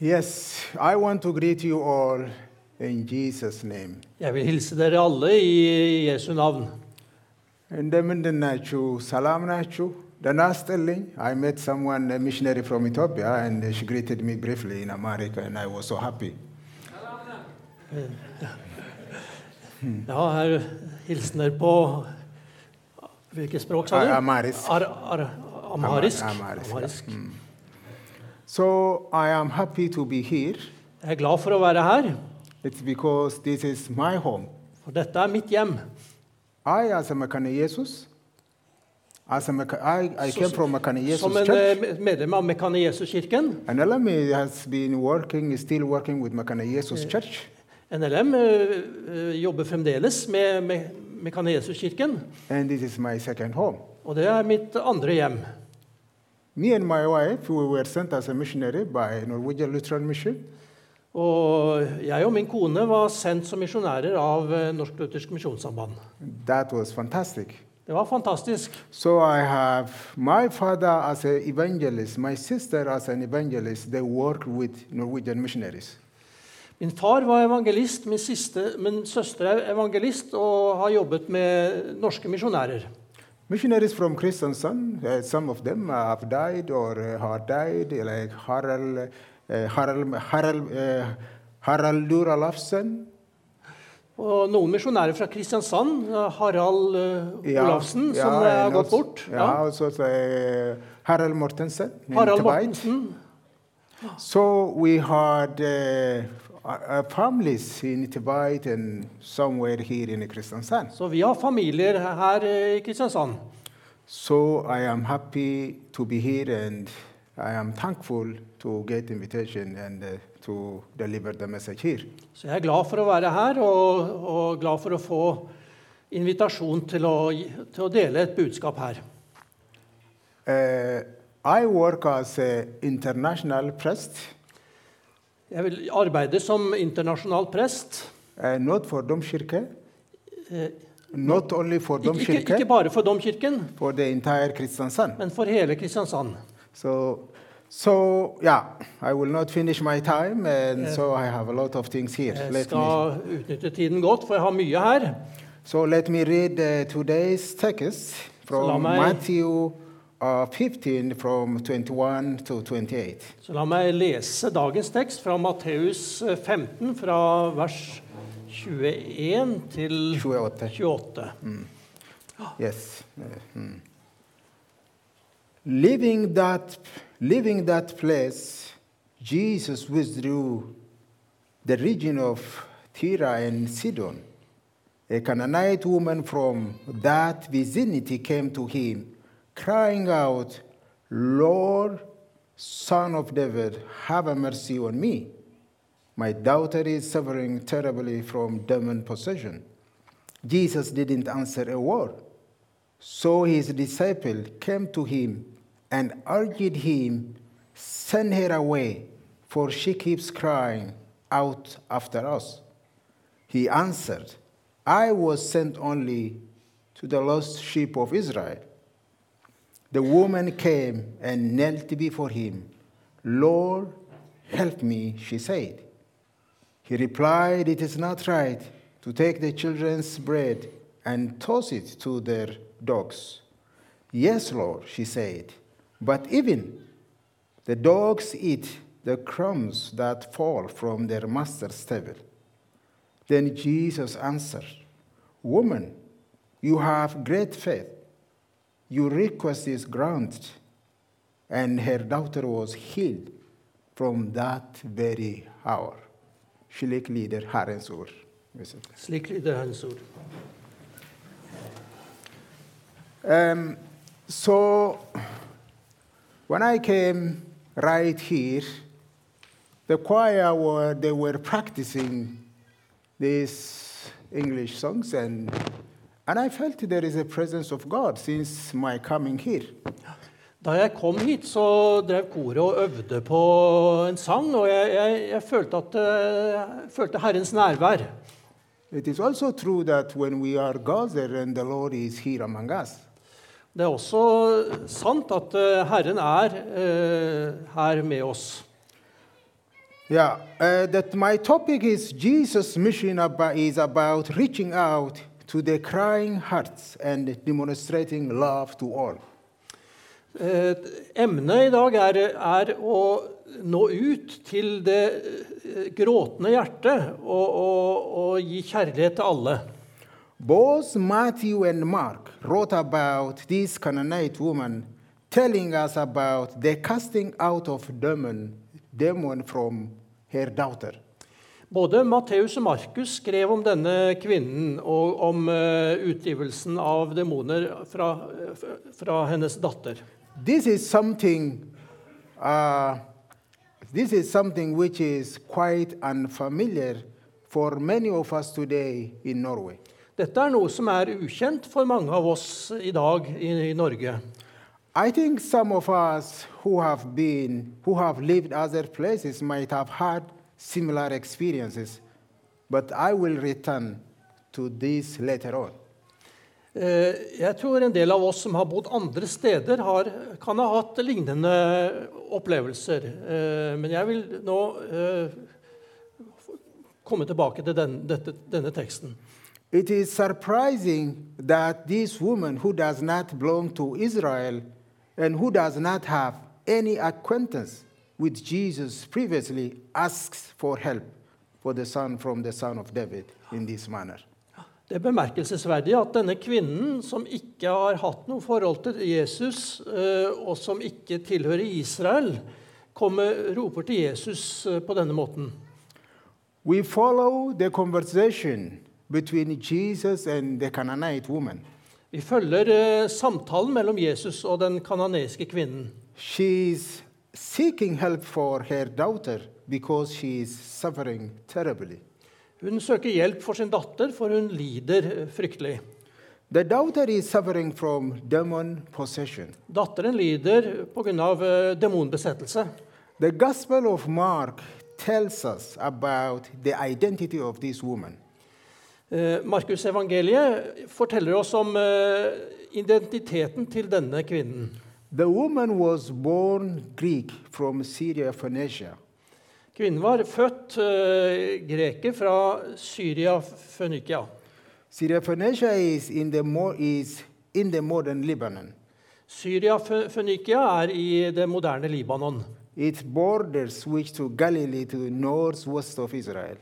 Yes, I want to greet you all in Jesus' name. Jeg vil hilse dere alle i Jesu navn. እንደምንድን ናችሁ? ሰላም ናችሁ? ደህና ይስጥልኝ. I met someone, a missionary from Ethiopia, and she greeted me briefly in America, and I was so happy. Ja, her er hilsener på Hvilket språk, sa du? Ar- amarisk. Ar, ar, amharisk. Amar- amarisk, ja. Amharisk. So I am happy to be here. Jeg er glad for å være her, It's because this is my home. for dette er mitt hjem. I, as a Mekane Jesus, as a I, I came from Mekane Jesus Som en Church. eh, medlem av Mekane Jesus-kirken. NLM has been working, still working with Mekane Jesus Church. NLM eh, eh, jobber fremdeles med, med Mekane Jesuskirken, And this is my second home. og det er mitt andre hjem. Me and my wife, we were sent as a missionary by Norwegian Lutheran Mission. Og jeg og min kone var sendt som misjonærer av eh, Norsk Luthersk Misjonssamband. That was fantastic. Det var fantastisk. So I have my father as an evangelist, my sister as an evangelist. They work with Norwegian missionaries. Min far var evangelist, min, siste, min søster er evangelist og har jobbet med norske misjonærer. Missionaries from Kristiansand, uh, some of them have died or uh, have died, like Harald, uh, Harald, Harald, uh, Haraldur Olafsen. Og noen misjonærer fra Kristiansand, eh, Harald eh, Olafsen, som ja, er and gått bort. Ja, Ja. også, uh, Harald Mortensen. Harald Mortensen. So we had uh, families in Tibet and somewhere here in Kristiansand. Så vi har familier her i Kristiansand. So I am happy to be here and I am thankful to get invitation and uh, to deliver the message here. Så jeg er glad for å være her og, og glad for å få invitasjon til å, til å dele et budskap her. Uh, I work as an international priest, Jeg vil arbeide som internasjonal prest. uh, not for Domkirke, Uh, not only for Ikke, ikke, ikke bare for Domkirken, for the entire Kristiansand. men for hele Kristiansand. So, so yeah, I will not finish my time, and Yeah. so I have a lot of things here. Jeg Let me, skal utnytte tiden godt, for jeg har mye her. so let me read uh, today's text from Matthew uh, 15, from 21 to 28. Så la meg lese dagens tekst fra Matteus 15, fra vers 21 til 28. 28. Yes. Mm. hmm. Leaving that, leaving that place, Jesus withdrew the region of Tyre and Sidon. A Canaanite woman from that vicinity came to him, crying out, Lord, son of David, have mercy on me. My daughter is suffering terribly from demon possession. Jesus didn't answer a word. So his disciple came to him and urged him, Send her away, for she keeps crying out after us. He answered, I was sent only to the lost sheep of Israel. The woman came and knelt before him. Lord, help me, she said. He replied, It is not right to take the children's bread and toss it to their dogs. Yes, Lord, she said, but even the dogs eat the crumbs that fall from their master's table. Then Jesus answered, Woman, you have great faith. Your request is granted. And her daughter was healed from that very hour. Slik lyder Herrens ord. Slik lyder Um, so, when I came right here, the choir were they were practicing these English songs, and and I felt there is a presence of God since my coming here. Da jeg kom hit, så drev koret og øvde på en sang, og jeg, jeg, jeg følte, at, eh, jeg følte Herrens nærvær. It is also true that when we are gathered and the Lord is here among us, Det er også sant at eh, Herren er uh, her med oss. Yeah, uh, that my topic is Jesus' mission is about reaching out to the crying hearts and demonstrating love to all. Eh, Emnet i dag er, er å nå ut til det eh, gråtende hjertet og, og, og gi kjærlighet til alle. Both Matthew and Mark wrote about this Canaanite woman, telling us about the casting out of demon, demon from her daughter. Både Matteus og Markus skrev om denne kvinnen og om eh, utgivelsen av demoner fra, fra hennes datter. This is something. Uh, this is something which is quite unfamiliar for many of us today in Norway. Dette er noe som er ukjent for mange av oss i dag i, i Norge. I think some of us who have been, who have lived other places, might have had similar experiences, but I will return to this later on. Eh, Jeg tror en del av oss som har bodd andre steder, har, kan ha hatt lignende opplevelser. Eh, Men jeg vil nå eh, komme tilbake til den, dette, denne teksten. It is surprising that this woman who does not belong to Israel and who does not have any acquaintance with Jesus previously asks for help for the son from the son of David in this manner. Det er bemerkelsesverdig at denne kvinnen, som ikke har hatt noe forhold til Jesus, eh, og som ikke tilhører Israel, kommer, roper til Jesus eh, på denne måten. We follow the conversation between Jesus and the Canaanite woman. Vi følger eh, samtalen mellom Jesus og den kanadiske kvinnen. She's seeking help for her daughter because she is suffering terribly. Hun søker hjelp for sin datter, for hun lider eh, fryktelig. The daughter is suffering from demon possession. Datteren lider pga. demonbesettelse. The Gospel of Mark tells us about the identity of this woman. Eh, Markus evangeliet forteller oss om eh, identiteten til denne kvinnen. The woman was born Greek from Syria, Phoenicia. Kvinnen var født uh, greker fra Syria, Fønikia. Syria, Phoenicia is in the, is in the modern Lebanon. Syria, Fønikia er i det moderne Libanon. Its borders which to Galilee to northwest of Israel.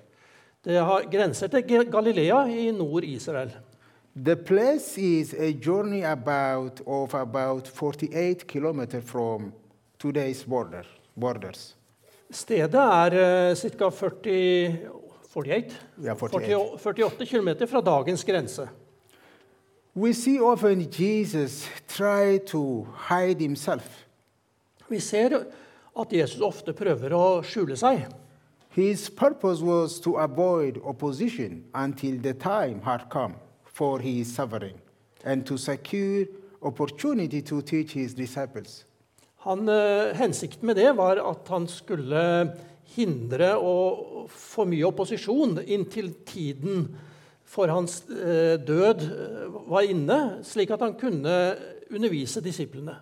Det har grenser til Galilea i nord-Israel. The place is a journey about of about 48 km from today's border, borders. Stedet er ca. 40, 48, Ja, 48. 40 48 km fra dagens grense. We see often Jesus try to hide himself. Vi ser at Jesus ofte prøver å skjule seg. His purpose was to avoid opposition until the time had come for his suffering and to secure opportunity to teach his disciples. Han, eh, hensikten med det var at han skulle hindre og få mye opposisjon inntil tiden for hans eh, død eh, var inne, slik at han kunne undervise disiplene.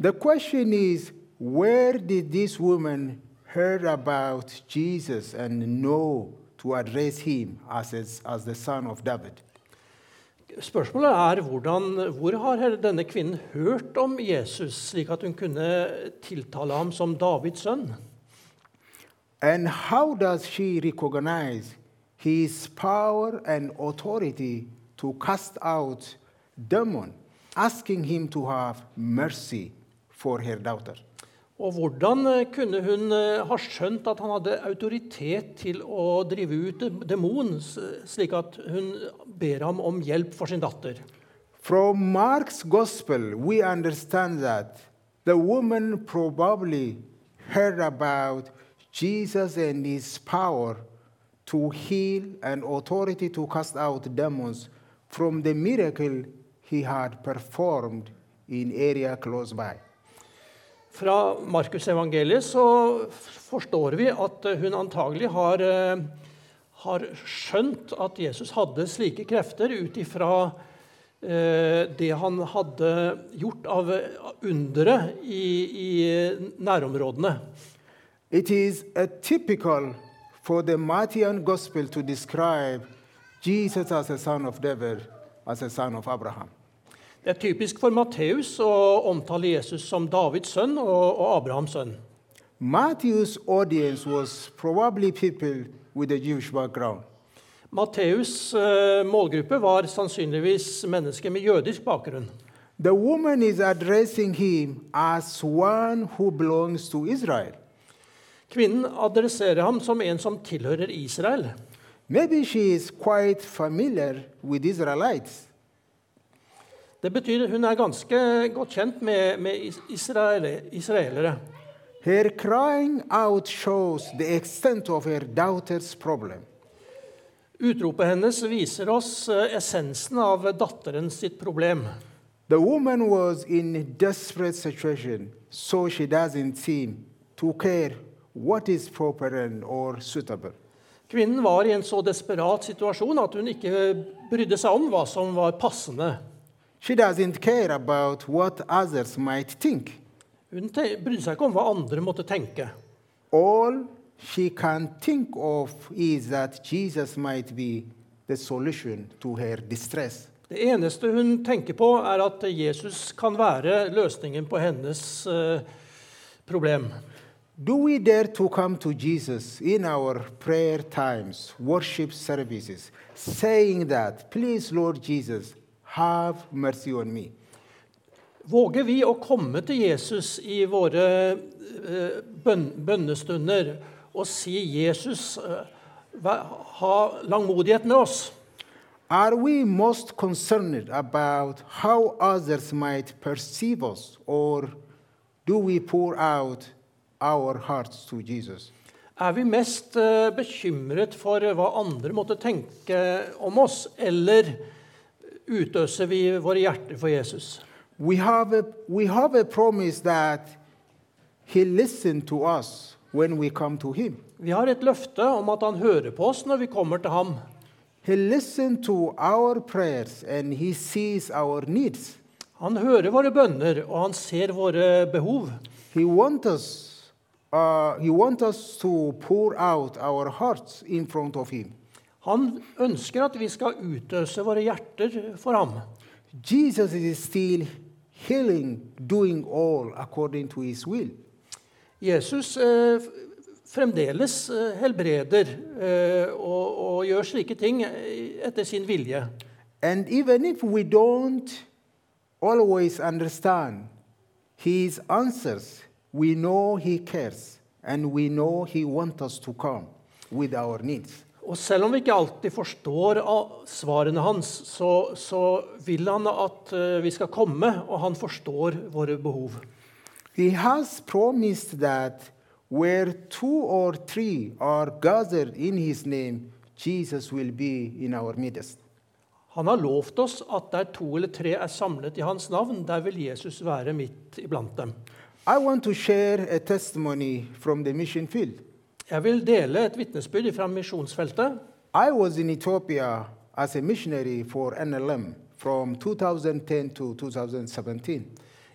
The question is where did this woman hear about Jesus and know to address him as, as, as the son of David? Spørsmålet er hvordan, hvor har denne kvinnen hørt om Jesus, slik at hun kunne tiltale ham som Davids sønn? And how does she recognize his power and authority to cast out demon, asking him to have mercy for her daughter? Og hvordan eh, kunne hun eh, ha skjønt at han hadde autoritet til å drive ut de- demon, slik at hun ber ham om hjelp for sin datter? From Mark's gospel, we understand that the woman probably heard about Jesus and his power to heal and authority to cast out demons from the miracle he had performed in area close by. Fra Markusevangeliet så forstår vi at eh, hun antagelig har, eh, har skjønt at Jesus hadde slike krefter ut ifra eh, det han hadde gjort av undere i, i nærområdene. It is typical for the Matthean gospel to describe Jesus as a son of David, as a son of Abraham. Det er typisk for Matteus å omtale Jesus som Davids sønn og, og Abrahams sønn. Matthew's audience was probably people with a Jewish background. Matteus' uh, målgruppe var sannsynligvis mennesker med jødisk bakgrunn. The woman is addressing him as one who belongs to Israel. Kvinnen adresserer ham som en som tilhører Israel. Maybe she is quite familiar with Israelites. Det betyr hun er ganske godt kjent med, med israel, israelere. Her crying out shows the extent of her daughter's problem. Utropet hennes viser oss eh, essensen av datteren sitt problem. The woman was in a desperate situation, so she doesn't seem to care what is proper and or suitable. Kvinnen var i en så desperat situasjon at hun ikke brydde seg om hva som var passende. She doesn't care about what others might think. Hun bryr seg ikke om hva andre måtte tenke. All she can think of is that Jesus might be the solution to her distress. Det eneste hun tenker på, er at Jesus kan være løsningen på hennes eh, problem. Do we dare to come to Jesus in our prayer times, worship services, saying that, please, Lord Jesus, have mercy on me? Våger vi å komme til Jesus i våre eh, bønnestunder og si 'Jesus, eh, ha langmodighet med oss'? Are we most concerned about how others might perceive us, or do we pour out our hearts to Jesus? Er vi mest eh, bekymret for hva andre måtte tenke om oss, eller utøser vi våre hjerter for Jesus? We have a, we have a promise that He listened to us when we come to Him. Vi har et løfte om at han hører på oss når vi kommer til ham. He listened to our prayers and He sees our needs. Han hører våre bønner, og han ser våre behov. He wants us, uh, he wants us to pour out our hearts in front of Him. Han ønsker at vi skal utøse våre hjerter for ham. Jesus is still healing, doing all according to His will. Jesus eh, fremdeles eh, helbreder eh, og, og gjør slike ting eh, etter sin vilje. And even if we don't always understand His answers, we know He cares and we know He wants us to come with our needs. Og selv om vi ikke alltid forstår svarene hans, så, så vil han at eh, vi skal komme, og han forstår våre behov. He has promised that where two or three are gathered in His name, Jesus will be in our midst. Han har lovt oss at der to eller tre er samlet i hans navn, der vil Jesus være midt iblant dem. I want to share a testimony from the mission field. Jeg vil dele et vitnesbyrd fra misjonsfeltet. I was in Ethiopia as a missionary for NLM from 2010 to 2017.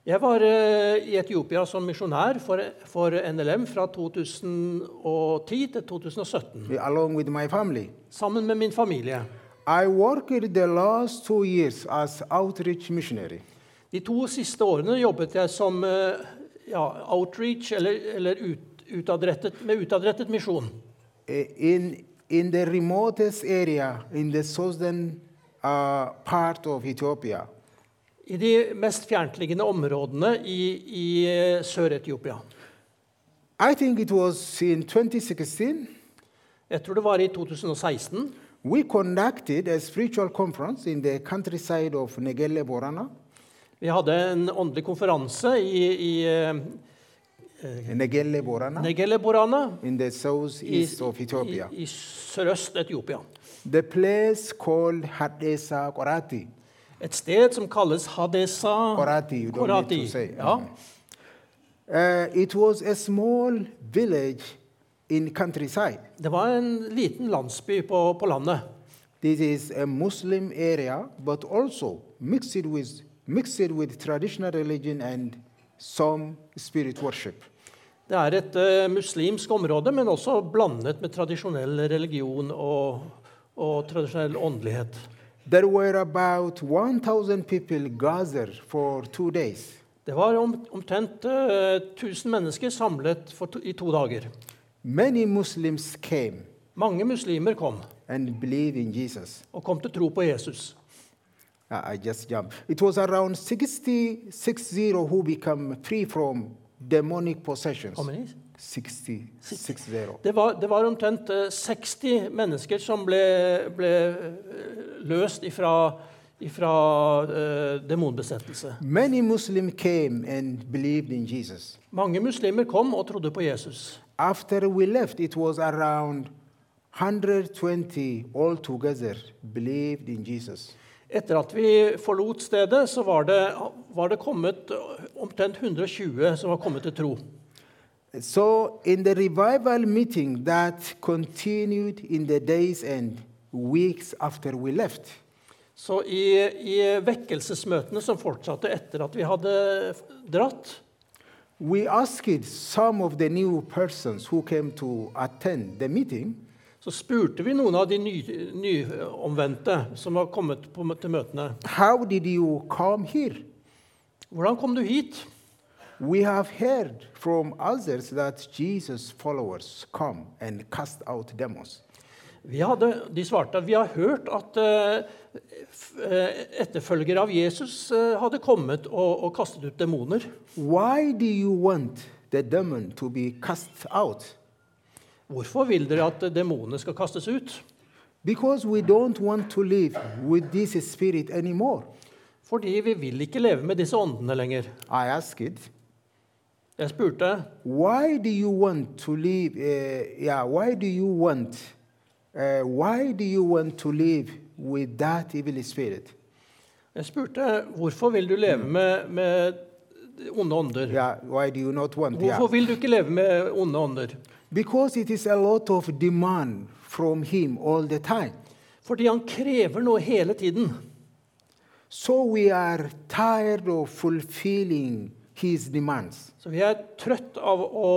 Jeg var eh, i Etiopia som misjonær for, for NLM fra 2010 til 2017, along with my family. sammen med min familie. I worked the last two years as outreach missionary. De to siste årene jobbet jeg som eh, ja, outreach, eller, eller ut, utadrettet, med utadrettet misjon. eh, In, in the remotest area in the southern uh, part of Ethiopia. I de mest fjerntliggende områdene i, i eh, Sør-Etiopia. I think it was in 2016 Jeg tror det var i 2016. we conducted a spiritual conference in the countryside of Negele Borana. Vi hadde en åndelig konferanse i, i eh, Negele Borana Negele Borana in the i, southeast of i, Ethiopia. i sørøst Etiopia. The place called Hadesa Korati. Et sted som kalles Hadesa Korati, you don't Korati. need to say. Ja. Uh, it was a small village in countryside. Det var en liten landsby på, på landet. This is a Muslim area, but also mixed with, mixed with traditional religion and some spirit worship. Det er et uh, muslimsk område, men også blandet med tradisjonell religion og, og tradisjonell åndelighet. There were about 1,000 people gathered for two days. Det var om, omtrent 1000 mennesker samlet to, i to dager. Many Muslims came Mange muslimer kom and believed in Jesus. og kom til tro på Jesus. I just jumped. It was around 60, 60 who become free from demonic possessions. How many? 60, 60. Det var, det var omtrent eh, 60 mennesker som ble, ble eh, løst ifra, ifra uh, demonbesettelse. Many Muslims came and believed in Jesus. Mange muslimer kom og trodde på Jesus. After we left, it was around 120 altogether believed in Jesus. Etter at vi forlot stedet, så var det, var det kommet omtrent 120 som var kommet til tro. So, in the revival meeting that continued in the days and weeks after we left, Så i, i vekkelsesmøtene som fortsatte etter at vi hadde dratt, we asked some of the new persons who came to attend the meeting så spurte vi noen av de ny- nyomvendte som var kommet på, til møtene. How did you come here? Hvordan kom du hit? We have heard from others that Jesus' followers come and cast out demons. Vi hadde, de svarte at vi har hørt at uh, etterfølgere av Jesus uh, hadde kommet og, og kastet ut demoner. Why do you want the demon to be cast out? Hvorfor vil dere at demonene skal kastes ut? Because we don't want to live with this spirit anymore. Fordi vi vil ikke leve med disse åndene lenger. I asked, Jeg spurte why do you want to live? Uh, yeah, why do you want? Uh, why do you want to live with that evil spirit? Jeg spurte hvorfor vil du leve med, med onde ånder. Yeah, why do you not want? Hvorfor vil du ikke leve med onde ånder? Because it is a lot of demand from him all the time. Fordi han krever noe hele tiden. So we are tired of fulfilling his demands. Så vi er trøtt av å,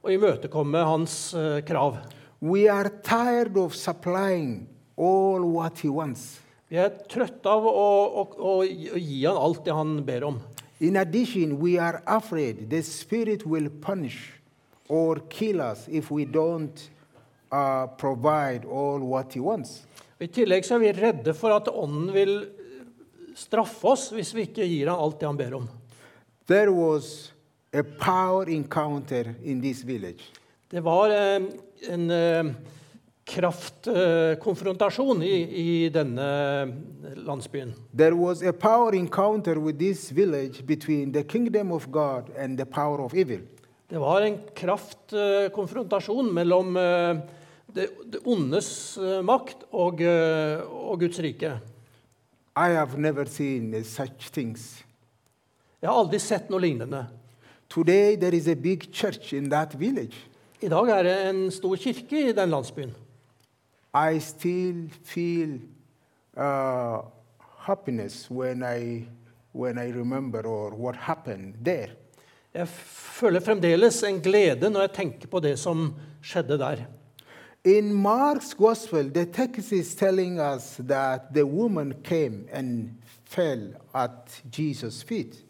å imøtekomme hans uh, krav. We are tired of supplying all what he wants. Vi er trøtt av å, å, å gi han alt det han ber om. In addition, we are afraid the Spirit will punish or kill us if we don't uh, provide all what He wants. I tillegg så er vi redde for at ånden vil straffe oss hvis vi ikke gir han alt det han ber om. There was a power encounter in this village. Det var eh, en eh, kraftkonfrontasjon i, i denne landsbyen. There was a power encounter with this village between the kingdom of God and the power of evil. Det var en kraftkonfrontasjon mellom eh, det, det ondes eh, makt og, eh, og Guds rike. I have never seen such things. Jeg har aldri sett noe lignende. Today, there is a big church in that village. I dag er det en stor kirke i den landsbyen. I still feel uh, happiness when I, when I remember or what happened there. Jeg føler fremdeles en glede når jeg tenker på det som skjedde der. In Mark's gospel, the text is telling us that the woman came and fell at Jesus' feet.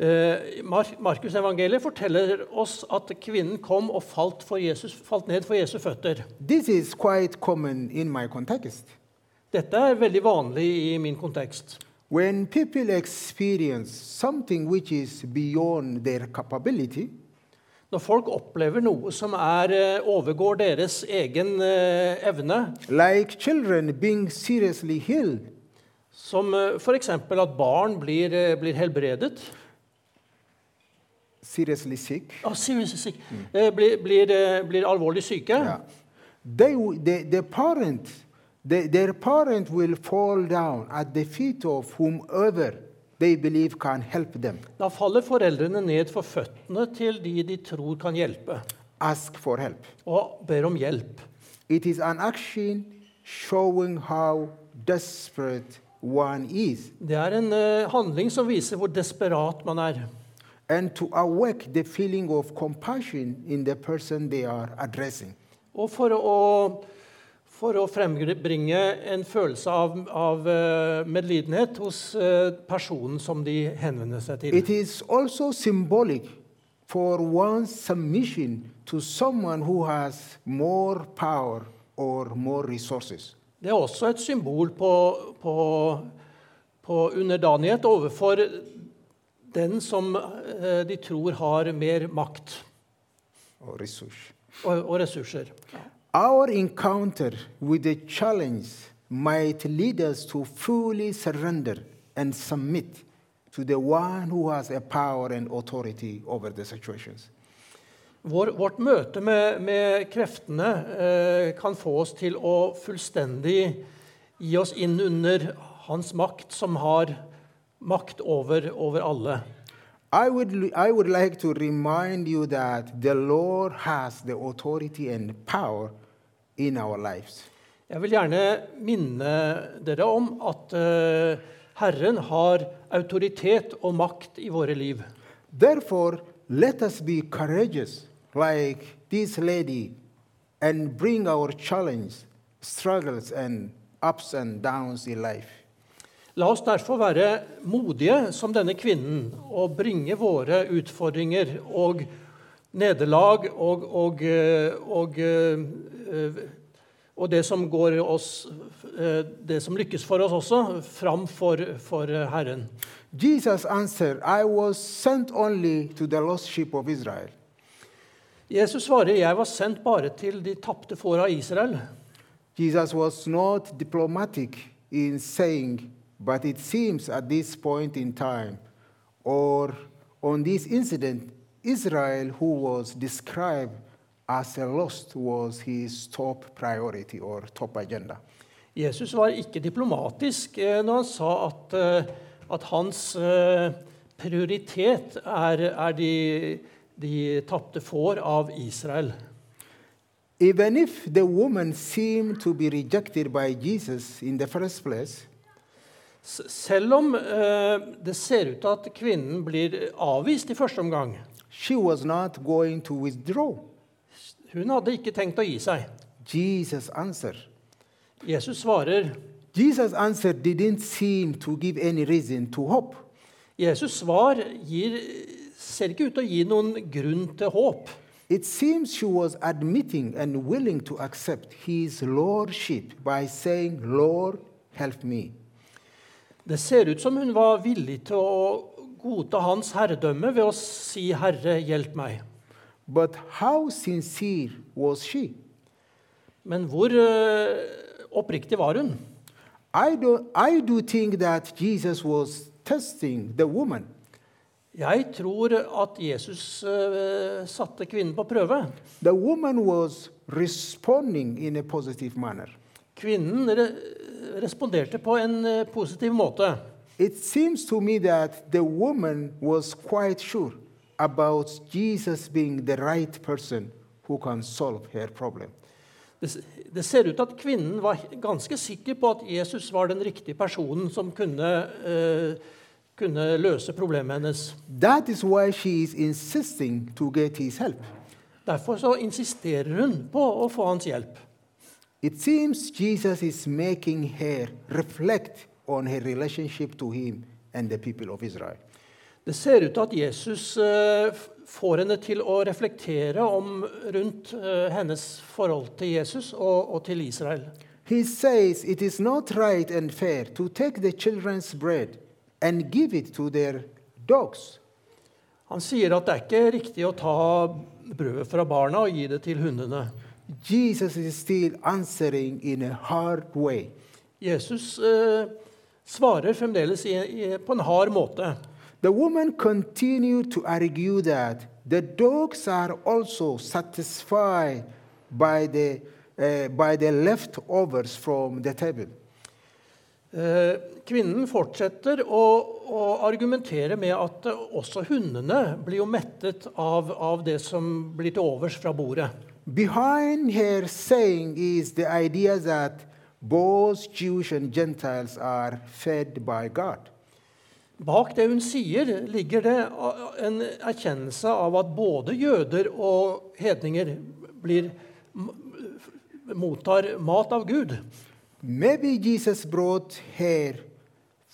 Eh, Markus evangeliet forteller oss at kvinnen kom og falt, for Jesus, falt ned for Jesu føtter. Dette er veldig vanlig i min kontekst. When people experience something which is beyond their capability, Når folk opplever noe som er, eh, overgår deres egen eh, evne, like children being seriously healed, som f.eks. at barn blir, blir helbredet seriously sick, Oh, seriously sick, eh, blir, blir, eh, blir alvorlig syke, yeah, they, they, the, the parent, they, their parent will fall down at the feet of whomever they believe can help them. da faller foreldrene ned for føttene til de de tror kan hjelpe, Ask for help. og ber om hjelp. It is an action showing how desperate one is. Det er en uh, handling som viser hvor desperat man er. And to awake the feeling of compassion in the person they are addressing. Og for å, for å frembringe en følelse av, av eh, medlidenhet hos eh, personen som de henvender seg til. It is also symbolic for one's submission to someone who has more power or more resources. Det er også et symbol på, på, på underdanighet overfor den som eh, de tror har mer makt Og, resource. og, og ressurser. Our encounter with the challenge might lead us to fully surrender and submit to the one who has a power and authority over the situations. Vår, vårt møte med, med kreftene eh, kan få oss til å fullstendig gi oss inn under hans makt, som har makt over, over alle. I would, I would like to remind you that the Lord has the authority and power in our lives. Jeg vil gjerne minne dere om at uh, Herren har autoritet og makt i våre liv. Therefore, let us be courageous like this lady and bring our challenge, struggles, and ups and downs in life. La oss derfor være modige som denne kvinnen og bringe våre utfordringer og nederlag og, og, eh, og, eh, og det som går oss eh, Det som lykkes for oss også, fram for, for Herren. Jesus answered, I was sent only to the lost sheep of Israel. Jesus svarer, 'Jeg var sendt bare til de tapte får av Israel'. Jesus was not diplomatic in saying, but it seems at this point in time, or on this incident, Israel, who was described as a lost, was his top priority or top agenda. Jesus var ikke diplomatisk eh, når han sa at, eh, at hans eh, prioritet er, er de, de tapte får av Israel. Even if the woman seemed to be rejected by Jesus in the first place, Selv om eh, det ser ut til at kvinnen blir avvist i første omgang. she was not going to withdraw. Hun hadde ikke tenkt å gi seg. Jesus' answer. Jesus svarer. Jesus' answer didn't seem to give any reason to hope. Jesus' svar gir, ser ikke ut til å gi noen grunn til håp. It seems she was admitting and willing to accept his lordship by saying, Lord, help me. Det ser ut som hun var villig til å godta hans herredømme ved å si 'Herre, hjelp meg'. But how sincere was she? Men hvor uh, oppriktig var hun? I do, I do think that Jesus was testing the woman. Jeg tror at Jesus uh, satte kvinnen på prøve. The woman was responding in a positive manner. Kvinnen re responderte på en eh, positiv måte. It seems to me that the woman was quite sure about Jesus being the right person who can solve her problem. Det, ser ut til at kvinnen var ganske sikker på at Jesus var den riktige personen som kunne, uh, kunne løse problemet hennes. That is why she is insisting to get his help. Derfor så insisterer hun på å få hans hjelp. It seems Jesus is making her reflect on her relationship to him and the people of Israel. Det ser ut til at Jesus eh, får henne til å reflektere om rundt eh, hennes forhold til Jesus og, og til Israel. He says it is not right and fair to take the children's bread and give it to their dogs. Han sier at det er ikke riktig å ta brødet fra barna og gi det til hundene. Jesus is still answering in a hard way. Jesus uh, svarer fremdeles i, i, på en hard måte. The woman continued to argue that the dogs are also satisfied by the, uh, by the leftovers from the table. Uh, kvinnen fortsetter å, å argumentere med at også hundene blir jo mettet av, av det som blir til overs fra bordet. Behind her saying is the idea that both Jews and Gentiles are fed by God. Bak det hun sier, ligger det en erkjennelse av at både jøder og hedninger blir, mottar mat av Gud. Maybe Jesus brought her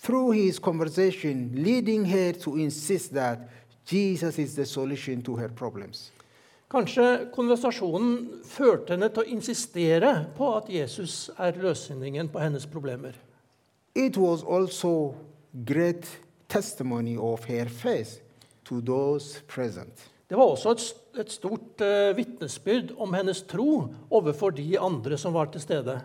through his conversation, leading her to insist that Jesus is the solution to her problems. Kanskje konversasjonen førte henne til å insistere på at Jesus er løsningen på hennes problemer. It was also great testimony of her faith to those present. Det var også et, et stort uh, vitnesbyrd om hennes tro overfor de andre som var til stede.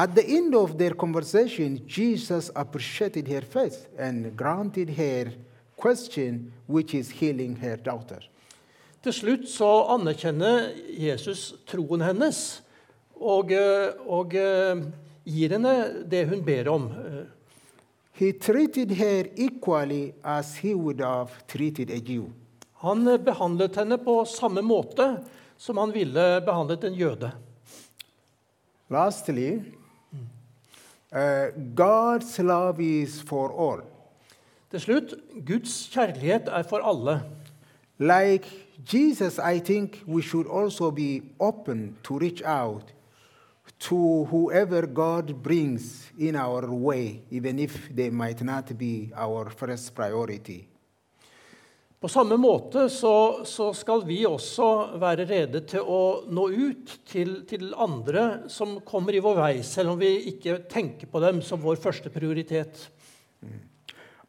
At the end of their conversation, Jesus appreciated her faith and granted her question, which is healing her daughter. Til slutt så anerkjenner Jesus troen hennes og, eh, og uh, gir henne det hun ber om. He treated her equally as he would have a Jew. Han behandlet henne på samme måte som han ville behandlet en jøde. Lastly, uh, God's love is for all. Til slutt Guds kjærlighet er for alle. Like Jesus, I think we should also be open to reach out to whoever God brings in our way, even if they might not be our first priority. På samme måte så, så, skal vi også være rede til å nå ut til, til, andre som kommer i vår vei, selv om vi ikke tenker på dem som vår første prioritet.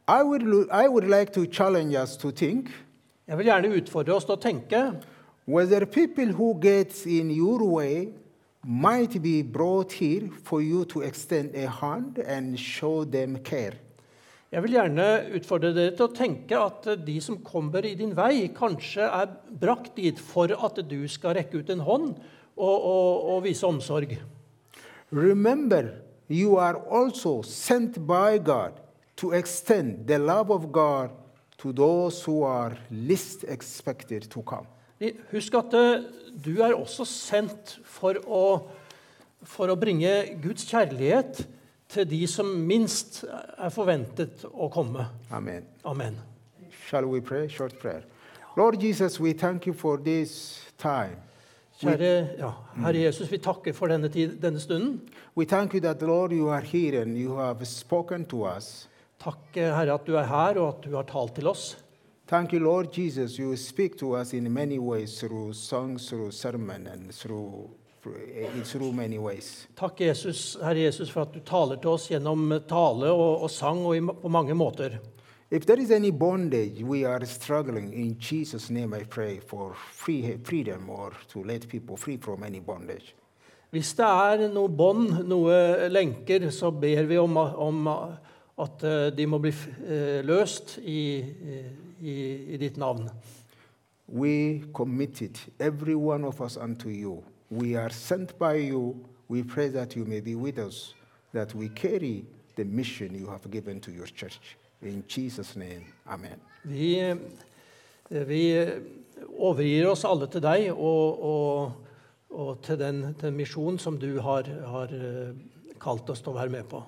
I would, I would like to challenge us to think Jeg vil gjerne utfordre oss til å tenke whether people who get in your way might be brought here for you to extend a hand and show them care. Jeg vil gjerne utfordre dere til å tenke at de som kommer i din vei, kanskje er brakt dit for at du skal rekke ut en hånd og, og, og vise omsorg. Remember, you are also sent by God to extend the love of God to those who are least expected to come. Husk at eh, du er også sendt for å, for å bringe Guds kjærlighet til de som minst er forventet å komme. Amen. Amen. Shall we pray? Short prayer. Lord Jesus, we thank you for this time. Kjære ja, Herre Jesus, vi takker for denne, tid, denne stunden. We thank you that, Lord, you are here and you have spoken to us. Takk, Herre, at du er her, og at du har talt til oss. Thank you, Lord Jesus. You speak to us in many ways through songs, through sermon, and through through many ways. Takk, Jesus, Herre Jesus, for at du taler til oss gjennom tale og, og sang og i, på mange måter. If there is any bondage we are struggling, in Jesus' name I pray for free, freedom or to let people free from any bondage. Hvis det er noe bånd, noe lenker, så ber vi om, om at eh, de må bli eh, løst i, i, i ditt navn. We committed every one of us unto you. We are sent by you. We pray that you may be with us, that we carry the mission you have given to your church. In Jesus' name, amen. Vi, eh, vi overgir oss alle til deg og, og, og til den, den misjonen som du har, har kalt oss til å være med på.